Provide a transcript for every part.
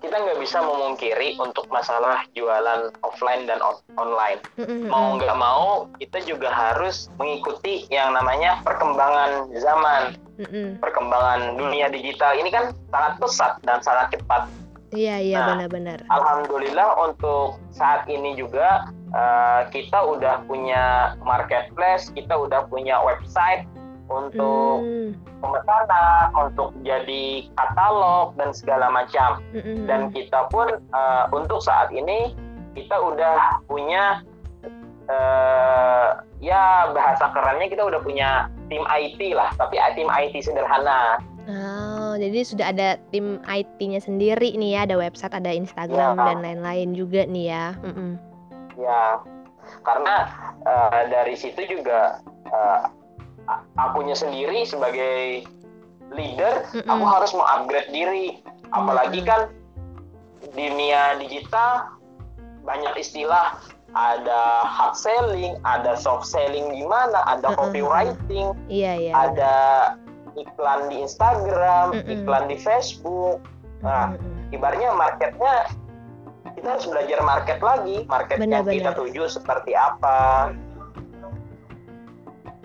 kita nggak bisa memungkiri untuk masalah jualan offline dan on online. Mau nggak mau, kita juga harus mengikuti yang namanya perkembangan zaman, perkembangan dunia digital ini kan sangat pesat dan sangat cepat. Iya iya Nah. benar-benar. Alhamdulillah untuk saat ini juga eh, kita udah punya marketplace, kita udah punya website untuk Hmm, pemesanan, untuk jadi katalog dan segala macam. mm-mm. Dan kita pun eh, untuk saat ini kita udah punya eh, ya bahasa kerennya kita udah punya tim IT lah, tapi tim IT sederhana. Oh, jadi sudah ada tim IT-nya sendiri nih ya, ada website, ada Instagram Ya. dan lain-lain juga nih ya. Mm-mm. Ya, karena eh, dari situ juga a- akunya sendiri sebagai leader, Mm-mm. aku harus mengupgrade diri. Apalagi kan dunia digital banyak istilah, ada hard selling, ada soft selling gimana, ada Mm-mm. copywriting, Iya iya. ada iklan di Instagram, Mm-mm. iklan di Facebook. Nah, Mm-mm. ibaratnya marketnya kita harus belajar market lagi. Market yang kita Benar-benar. tuju seperti apa.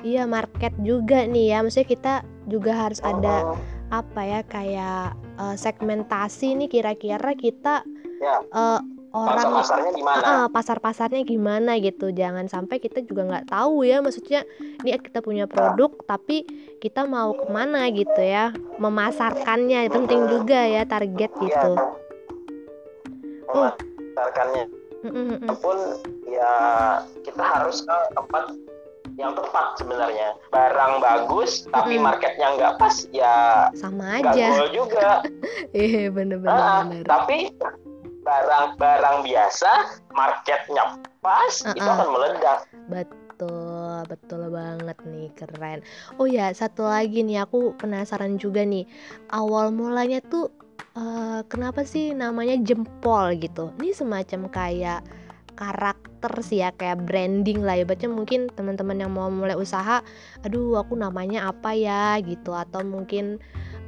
Iya market juga nih ya, maksudnya kita juga harus ada Oh, apa ya kayak eh, segmentasi nih kira-kira kita Ya. eh, orang pasar-pasarnya di mana Ah, pasar-pasarnya gimana gitu. Jangan sampai kita juga nggak tahu ya. Maksudnya ini kita punya produk tapi kita mau ke mana gitu ya? Memasarkannya penting juga ya target Iya. gitu. Memasarkannya Mm, mm, mm. pun ya kita harus ke tempat yang tepat sebenarnya barang bagus tapi Mm-mm. marketnya nggak pas ya sama aja goal juga iya bener-bener Ah, bener. tapi barang-barang biasa marketnya pas itu Uh-uh. akan meledak betul betul banget nih keren oh ya satu lagi nih aku penasaran juga nih awal mulanya tuh eh, kenapa sih namanya jempol gitu? Ini semacam kayak karakter sih ya kayak branding lah. Ya baca mungkin teman-teman yang mau mulai usaha aduh aku namanya apa ya? gitu. Atau mungkin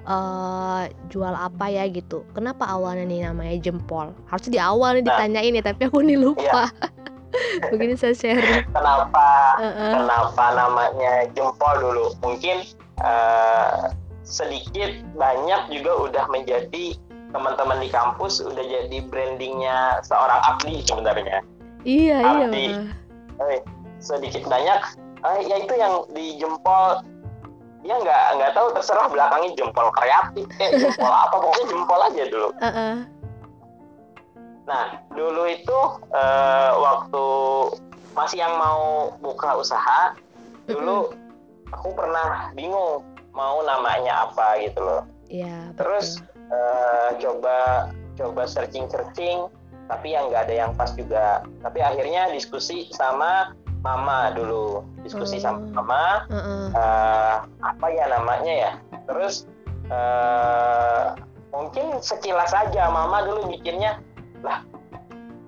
eh jual apa ya? gitu. Kenapa awalnya nih namanya jempol? Harusnya di awal nih Nah. ditanyain ya tapi aku nih lupa. Begini saya share kenapa? Heeh. kenapa namanya jempol dulu? Mungkin eh, sedikit banyak juga udah menjadi teman-teman di kampus udah jadi brandingnya seorang abdi sebenarnya. Iya iya Abdi. Eh, sedikit banyak. Eh, ya itu yang di jempol. Dia nggak nggak tahu terserah belakangnya jempol kreatif kayak jempol apa pokoknya jempol aja dulu. Heeh. Nah, dulu itu eh, waktu masih yang mau buka usaha, dulu aku pernah bingung mau namanya apa gitu loh. Iya. Terus eh, coba coba searching searching, tapi yang nggak ada yang pas juga. Tapi akhirnya diskusi sama mama dulu, diskusi sama Oh. mama Heeh. eh, apa ya namanya ya. Terus eh, mungkin sekilas aja mama dulu bikinnya lah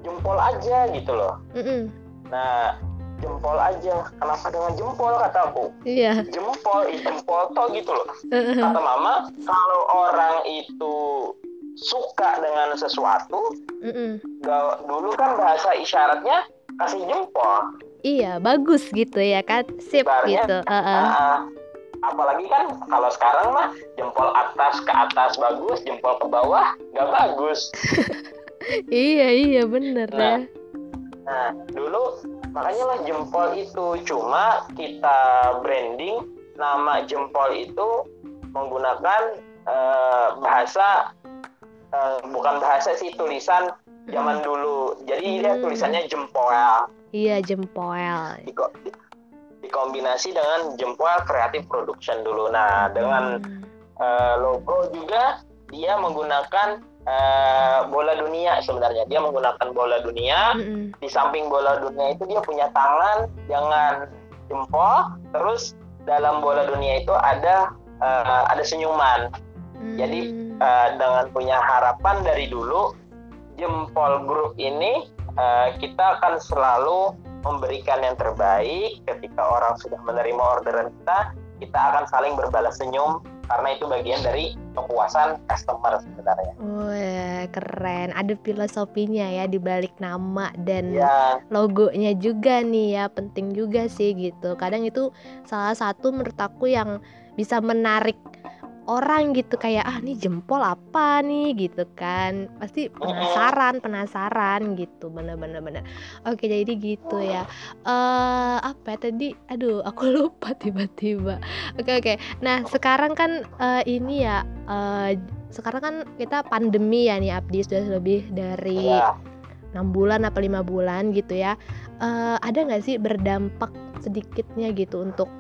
jempol aja gitu loh. Mm-mm. Nah jempol aja. Kenapa dengan jempol kata aku? Iya. Jempol, jempol toh gitu loh. Kata mama kalau orang itu suka dengan sesuatu, ga- dulu kan bahasa isyaratnya kasih jempol. Iya bagus gitu ya kan sip Ibaratnya, gitu. Heeh. Ah, apalagi kan kalau sekarang mah jempol atas ke atas bagus, jempol ke bawah nggak bagus. Iya iya bener Nah. ya. Nah, dulu makanya lah jempol itu cuma kita branding nama jempol itu menggunakan eh, bahasa eh, bukan bahasa sih tulisan zaman dulu. Jadi dia Hmm. tulisannya jempol Iya jempol. Diko- di- dikombinasi dengan jempol kreatif production dulu. Nah, dengan Hmm. eh, logo juga dia menggunakan eh, bola dunia sebenarnya. Dia menggunakan bola dunia Mm-mm. di samping bola dunia itu dia punya tangan dengan jempol terus dalam bola dunia itu ada eh, ada senyuman Jadi, Hmm. Eh, dengan punya harapan dari dulu jempol grup ini eh, kita akan selalu memberikan yang terbaik ketika orang sudah menerima orderan kita kita akan saling berbalas senyum karena itu bagian dari kepuasan customer sebenarnya. Wah, keren. Ada filosofinya ya di balik nama dan Ya, logonya juga nih ya. Penting juga sih gitu. Kadang itu salah satu menurut aku yang bisa menarik orang gitu kayak ah nih jempol apa nih? gitu kan. Pasti penasaran penasaran gitu bener-bener bener oke jadi gitu ya. Eh apa ya tadi? Aduh aku lupa tiba-tiba. Oke oke. Nah sekarang kan eh, ini ya eh, sekarang kan kita pandemi ya nih Abdi. Sudah lebih dari ya. enam bulan apa lima bulan gitu ya. Eh, ada nggak sih berdampak sedikitnya gitu untuk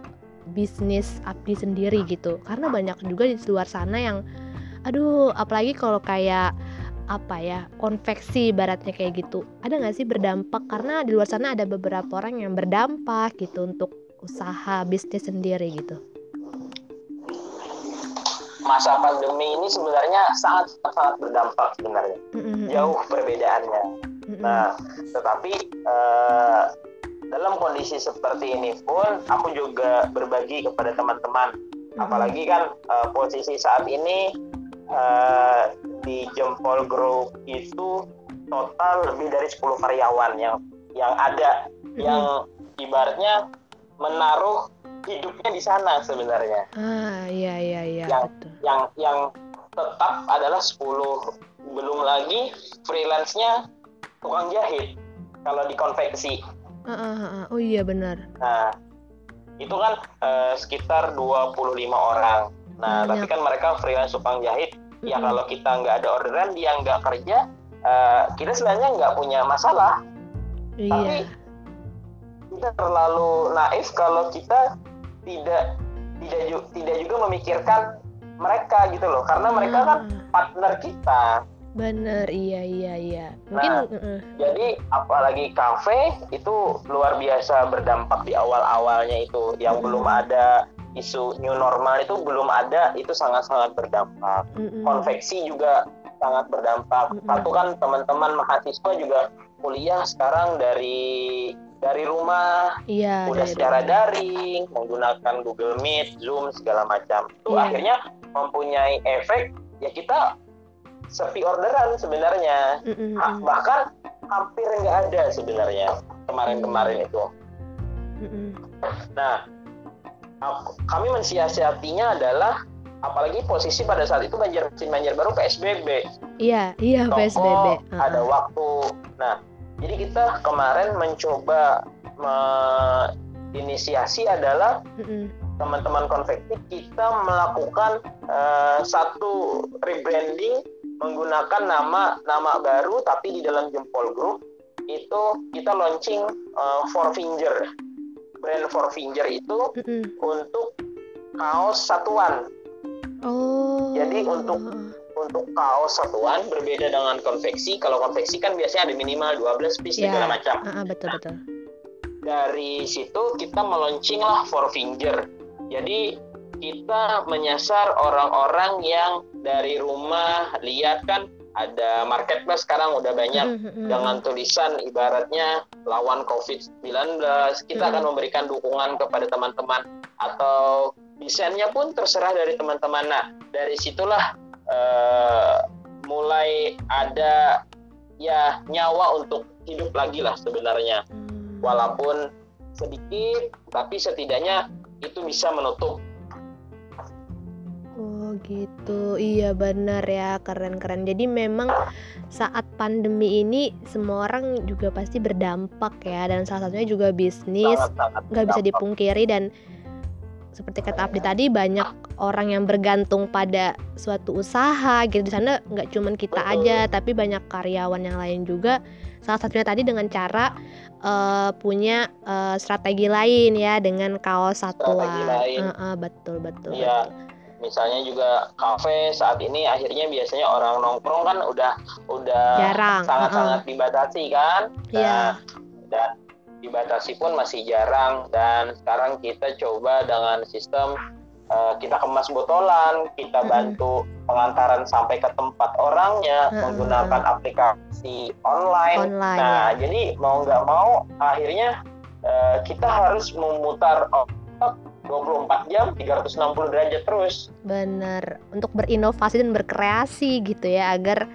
bisnis Abdi sendiri gitu. Karena banyak juga di luar sana yang aduh apalagi kalau kayak apa ya konveksi ibaratnya kayak gitu. Ada nggak sih berdampak? Karena di luar sana ada beberapa orang yang berdampak gitu untuk usaha bisnis sendiri gitu. Masa pandemi ini sebenarnya sangat sangat berdampak sebenarnya. Mm-mm, Jauh perbedaannya. mm-mm, Nah, tetapi eh, dalam kondisi seperti ini pun aku juga berbagi kepada teman-teman. mm-mm. Apalagi kan eh, posisi saat ini eh, di Jempol Group itu total lebih dari 10 karyawan yang yang ada yang ibaratnya menaruh hidupnya di sana sebenarnya. ah iya iya iya Yang- betul Yang yang tetap adalah 10 belum lagi freelance-nya tukang jahit kalau di konveksi. Ah, ah, ah. oh iya benar Nah, itu kan eh, sekitar 25 orang. Nah, Banyak. tapi kan mereka freelance tukang jahit. Ya Mm-mm. kalau kita nggak ada orderan, dia nggak kerja, eh, kita sebenarnya nggak punya masalah. iya Tapi kita terlalu naif kalau kita tidak tidak ju- tidak juga memikirkan mereka gitu loh, karena mereka kan Ah, partner kita. Bener iya iya iya mungkin Nah. mm-mm. Jadi apalagi kafe itu luar biasa berdampak di awal-awalnya itu yang Mm-mm. belum ada isu new normal itu belum ada itu sangat-sangat berdampak. Mm-mm. Konveksi juga sangat berdampak. Mm-mm. Satu kan teman-teman mahasiswa juga kuliah sekarang dari dari rumah iya udah dari secara rumah. daring menggunakan Google Meet, Zoom segala macam. Itu Iya. akhirnya mempunyai efek ya kita sepi orderan sebenarnya. Ha- mm-mm, bahkan hampir nggak ada sebenarnya kemarin-kemarin itu. mm-mm. Nah, aku- kami mensiasatinya adalah apalagi posisi pada saat itu Banjar Banjar Baru PSBB, iya iya toko PSBB Ah, ada waktu. Nah, jadi kita kemarin mencoba menginisiasi adalah Mm-mm. teman-teman konveksi kita melakukan eh, satu rebranding menggunakan nama nama baru tapi di dalam Jempol Group itu kita launching eh, Four Finger. Brand Four Finger itu untuk kaos satuan. Oh. Jadi untuk- untuk kaos satuan berbeda dengan konveksi. Kalau konveksi kan biasanya ada minimal 12 piece Ya. segala macam. Ah, ah, betul betul. dari situ kita meluncing lah Four Finger. Jadi kita menyasar orang-orang yang dari rumah lihat kan ada marketplace sekarang udah banyak mm-mm. dengan tulisan ibaratnya lawan COVID-19. Kita akan Mm-mm. memberikan dukungan kepada teman-teman atau desainnya pun terserah dari teman-teman. Nah, dari situlah eh, mulai ada ya nyawa untuk hidup lagi lah sebenarnya Hmm. walaupun sedikit tapi setidaknya itu bisa menutup Oh gitu, iya benar ya, keren-keren. Jadi memang saat pandemi ini semua orang juga pasti berdampak ya, dan salah satunya juga bisnis nggak bisa dipungkiri dan seperti kata Abdi tadi banyak orang yang bergantung pada suatu usaha gitu di sana nggak cuman kita Betul. aja tapi banyak karyawan yang lain juga salah satunya tadi dengan cara eh, punya eh, strategi lain ya dengan kaos satuan. Eh, eh, betul betul Iya. Misalnya juga kafe saat ini akhirnya biasanya orang nongkrong kan udah udah Jarang, sangat-sangat dibatasi kan Iya. Nah, dan dibatasi pun masih jarang dan sekarang kita coba dengan sistem eh, kita kemas botolan kita Mm-mm. bantu pengantaran sampai ke tempat orangnya Mm-mm. menggunakan aplikasi online online Nah, ya. jadi mau nggak mau akhirnya uh, kita harus memutar otak 24 jam 360 derajat terus. Bener, untuk berinovasi dan berkreasi gitu ya agar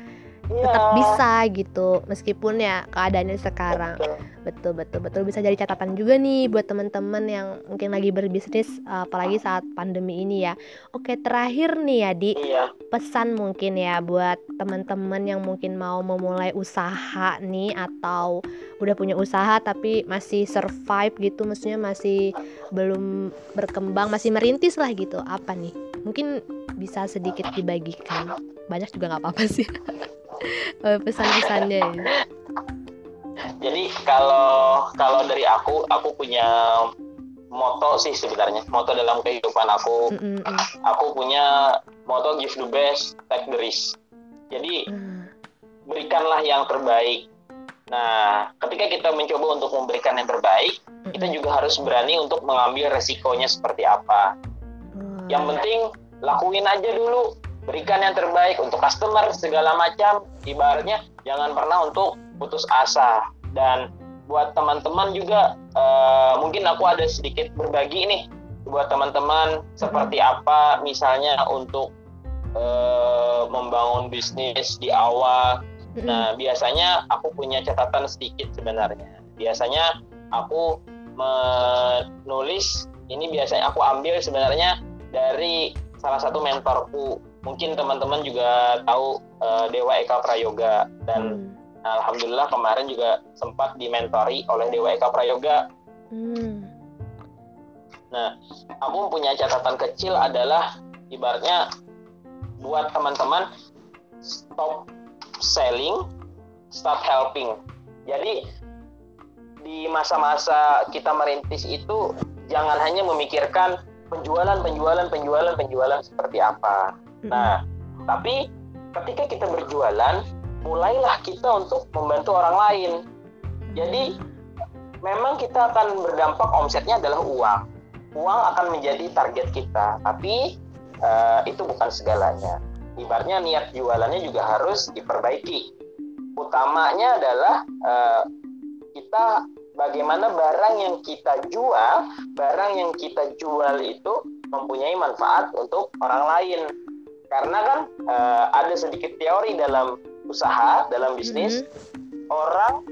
ya. tetap bisa gitu meskipun ya keadaannya sekarang. Betul. betul betul betul. Bisa jadi catatan juga nih buat teman-teman yang mungkin lagi berbisnis apalagi saat pandemi ini ya. Oke terakhir nih ya di. Iya. pesan mungkin ya buat teman-teman yang mungkin mau memulai usaha nih atau udah punya usaha tapi masih survive gitu maksudnya masih belum berkembang masih merintis lah gitu. Apa nih? Mungkin bisa sedikit dibagikan. Banyak juga nggak apa-apa sih pesan-pesannya ya. Jadi kalau kalau dari aku, aku punya moto sih sebenarnya moto dalam kehidupan aku. Mm -mm. Aku punya moto give the best, take the risk. Jadi mm. berikanlah yang terbaik. Nah, ketika kita mencoba untuk memberikan yang terbaik, mm -mm. kita juga harus berani untuk mengambil resikonya seperti apa. Mm. Yang penting lakuin aja dulu berikan yang terbaik untuk customer segala macam. Ibaratnya jangan pernah untuk putus asa. Dan buat teman-teman juga uh, mungkin aku ada sedikit berbagi nih buat teman-teman seperti apa misalnya untuk uh, membangun bisnis di awal. Nah biasanya aku punya catatan sedikit sebenarnya. Biasanya aku menulis ini biasanya aku ambil sebenarnya dari salah satu mentorku mungkin teman-teman juga tahu uh, Dewa Eka Prayoga dan hmm. alhamdulillah kemarin juga sempat dimentori oleh Dewa Eka Prayoga. Hmm. Nah, aku punya catatan kecil adalah ibaratnya buat teman-teman stop selling, stop helping. Jadi di masa-masa kita merintis itu jangan hanya memikirkan penjualan, penjualan, penjualan, penjualan seperti apa Nah, tapi ketika kita berjualan, mulailah kita untuk membantu orang lain. Jadi memang kita akan berdampak omsetnya adalah uang. Uang akan menjadi target kita, tapi uh, itu bukan segalanya. Ibaratnya niat jualannya juga harus diperbaiki. Utamanya adalah uh, kita bagaimana barang yang kita jual, barang yang kita jual itu mempunyai manfaat untuk orang lain karena kan uh, ada sedikit teori dalam usaha dalam bisnis mm-hmm. orang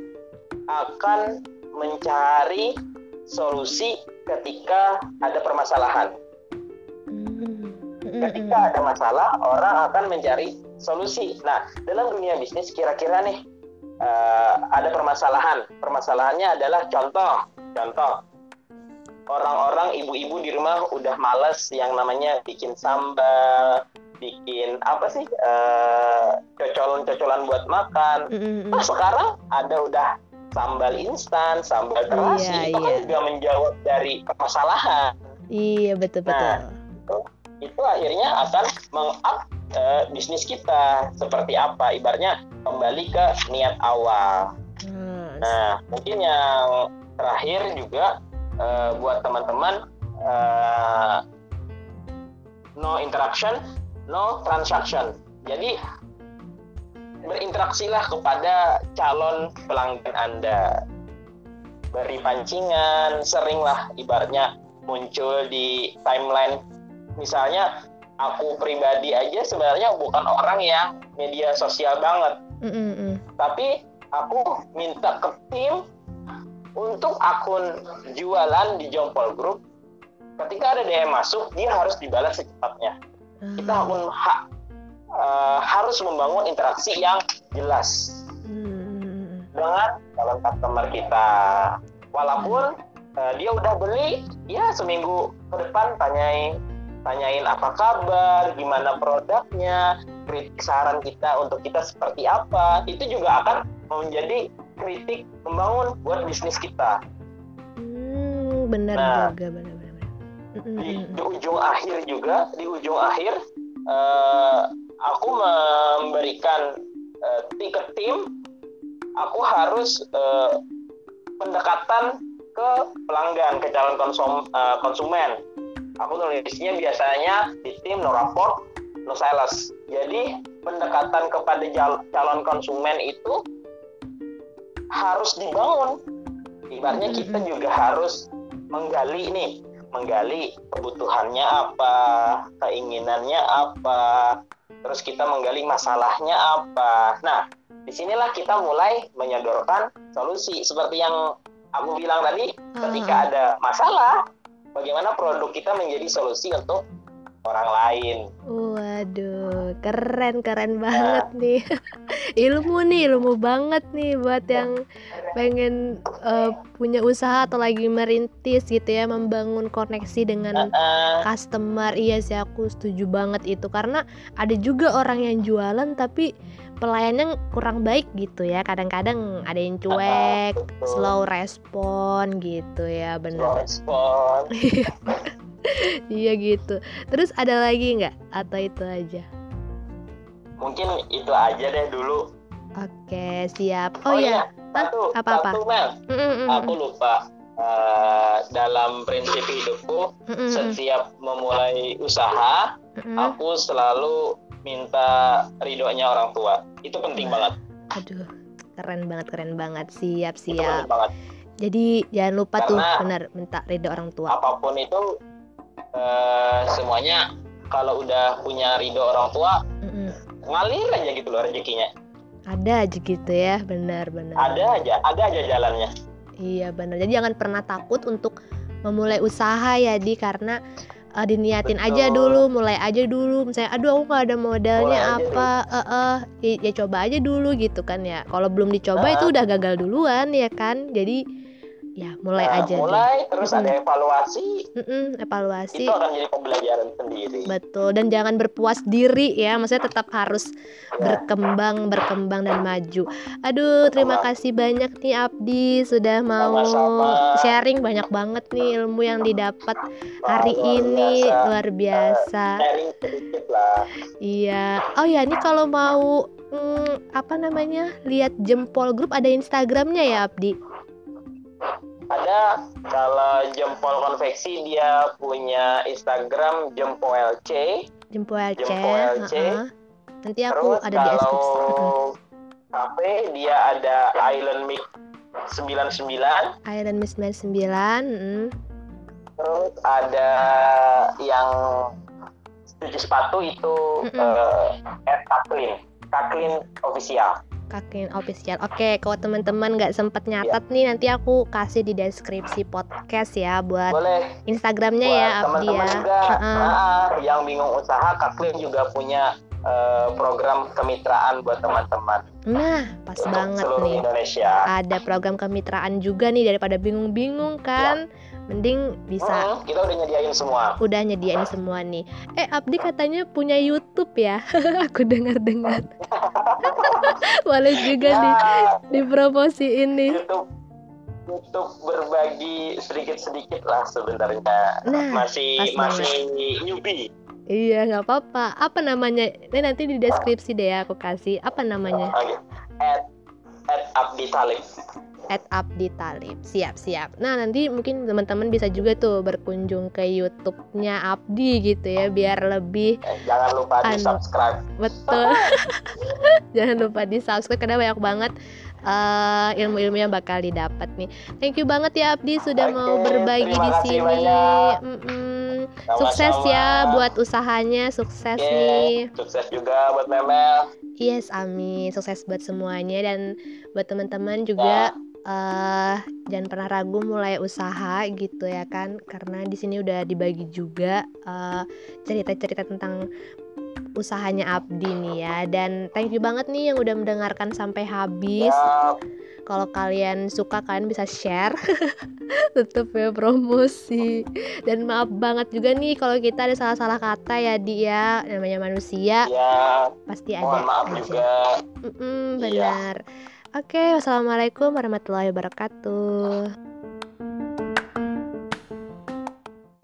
akan mencari solusi ketika ada permasalahan. Mm-hmm. ketika ada masalah orang akan mencari solusi. Nah dalam dunia bisnis kira-kira nih uh, ada permasalahan. Permasalahannya adalah contoh. Contoh. Orang-orang ibu-ibu di rumah udah males yang namanya bikin sambal bikin apa sih uh, cocolan-cocolan buat makan. Mm-hmm. Nah sekarang ada udah sambal instan, sambal terasi iya, itu kan iya. kan juga menjawab dari permasalahan. Iya betul betul. Nah, itu, itu akhirnya akan mengup uh, bisnis kita seperti apa, ibarnya kembali ke niat awal. Hmm. Nah mungkin yang terakhir juga uh, buat teman-teman uh, no interaction no transaction. Jadi berinteraksilah kepada calon pelanggan Anda. Beri pancingan, seringlah ibaratnya muncul di timeline. Misalnya aku pribadi aja sebenarnya bukan orang yang media sosial banget. Mm -mm. Tapi aku minta ke tim untuk akun jualan di Jompol Group. Ketika ada DM masuk, dia harus dibalas secepatnya hmm. pun ha, uh, harus membangun interaksi yang jelas hmm. dengan calon customer kita walaupun uh, dia udah beli ya seminggu ke depan tanyain tanyain apa kabar gimana produknya kritik saran kita untuk kita seperti apa itu juga akan menjadi kritik membangun buat bisnis kita hmm, benar nah, juga benar di, di ujung akhir juga di ujung akhir uh, aku memberikan uh, tiket tim aku harus uh, pendekatan ke pelanggan ke calon konsum, uh, konsumen. Aku nulisnya biasanya di tim no rapport no sales jadi pendekatan kepada calon konsumen itu harus dibangun. Ibaratnya kita juga harus menggali nih menggali kebutuhannya apa keinginannya apa terus kita menggali masalahnya apa nah di sinilah kita mulai menyodorkan solusi seperti yang aku bilang tadi ketika Ah. ada masalah bagaimana produk kita menjadi solusi untuk orang lain Waduh, keren keren banget nih. ilmu nih, ilmu banget nih buat yang pengen eh, punya usaha atau lagi merintis gitu ya, membangun koneksi dengan Eh, customer. Iya sih aku setuju banget itu karena ada juga orang yang jualan tapi pelayannya kurang baik gitu ya. Kadang-kadang ada yang cuek, betul. slow respon gitu ya, slow bener. respon Iya gitu. Terus ada lagi nggak? Atau itu aja? mungkin itu aja deh dulu Oke, siap. Oh, iya. satu Apa-apa? satu Mel Mm, mm, mm, aku lupa Eh, dalam prinsip hidupku mm, mm, mm, setiap memulai usaha mm, mm. aku selalu minta ridhonya orang tua itu penting banget Aduh, keren banget, keren banget. Siap, itu siap. penting banget Jadi jangan lupa tuh Karena- benar minta ridho orang tua. apa pun itu eh, semuanya kalau udah punya ridho orang tua Mm, mm. ngalir aja gitu loh rezekinya Ada aja gitu ya, benar, benar. ada aja ada aja jalannya Iya, benar. Jadi jangan pernah takut untuk memulai usaha ya, Di, karena eh, diniatin aja Betul. dulu, mulai aja dulu. Misalnya, aduh aku nggak ada modalnya Mulai aja apa, eh, eh, ya, ya coba aja dulu gitu kan ya. Kalau belum dicoba itu Ah. udah gagal duluan ya kan. Jadi ya mulai Nah, aja. mulai terus Mm-mm. ada evaluasi Mm-mm, evaluasi. itu akan jadi pembelajaran sendiri Betul dan jangan berpuas diri ya, maksudnya tetap harus Ya. berkembang, berkembang dan maju. Aduh, terima kasih banyak nih Abdi sudah mau Sama-sama. sharing banyak banget nih ilmu yang didapat hari luar ini biasa. luar biasa. sharing sedikit lah Iya. Oh ya, ini kalau mau mm, apa namanya? lihat jempol grup ada Instagramnya ya, Abdi. Ada kalau jempol konveksi dia punya Instagram jempol C Jempol C. Jempol C. heeh. Nanti aku terus ada di deskripsi. Kalau cafe dia ada Island Mix 99 Iron Miss 99. mm. terus ada yang cuci sepatu itu Mm-mm. eh, at Kaklin Kaklin official Kakin official. Oke, kalau teman-teman nggak sempet nyatet nih, nanti aku kasih di deskripsi podcast ya buat boleh Instagramnya buat ya Abdi ya. juga Heeh. nah, yang bingung usaha Kaklin juga punya eh, program kemitraan buat teman-teman Nah, pas untuk banget nih. Indonesia Ada program kemitraan juga nih daripada bingung-bingung kan. Mending bisa Mm, kita udah nyediain semua udah nyediain semua nih. Eh, Abdi katanya punya YouTube ya. aku dengar-dengar. Boleh juga di ya dipromosiin nih. YouTube YouTube berbagi sedikit-sedikit lah sebenarnya Nah, masih masih newbie Iya, nggak apa-apa. Apa namanya? Ini nanti di deskripsi deh ya aku kasih. Apa namanya? Oke. at at Abdi Talib At Abdi Talib. Siap, siap. Nah, nanti mungkin teman-teman bisa juga tuh berkunjung ke YouTube-nya Abdi gitu ya, biar lebih Eh, jangan lupa di Anu. subscribe betul. Jangan lupa di subscribe karena banyak banget eh, ilmu-ilmu yang bakal didapat nih. Thank you banget ya Abdi sudah mau Oke, berbagi di sini. Mm-mm. Sama-sama. Sukses ya buat usahanya, sukses Oke, nih. sukses juga buat Memel Yes, amin. Sukses buat semuanya dan buat teman-teman juga eh jangan pernah ragu mulai usaha gitu ya kan karena di sini udah dibagi juga eh, cerita-cerita tentang usahanya Abdi nih ya. Dan thank you banget nih yang udah mendengarkan sampai habis. Ya, kalau kalian suka kalian bisa share. Tetep ya promosi. Dan maaf banget juga nih kalau kita ada salah-salah kata ya di ya. Namanya manusia. Ya pasti ada mohon maaf aja. juga. Mm-mm, Iya. benar. Oke, wassalamualaikum warahmatullahi wabarakatuh.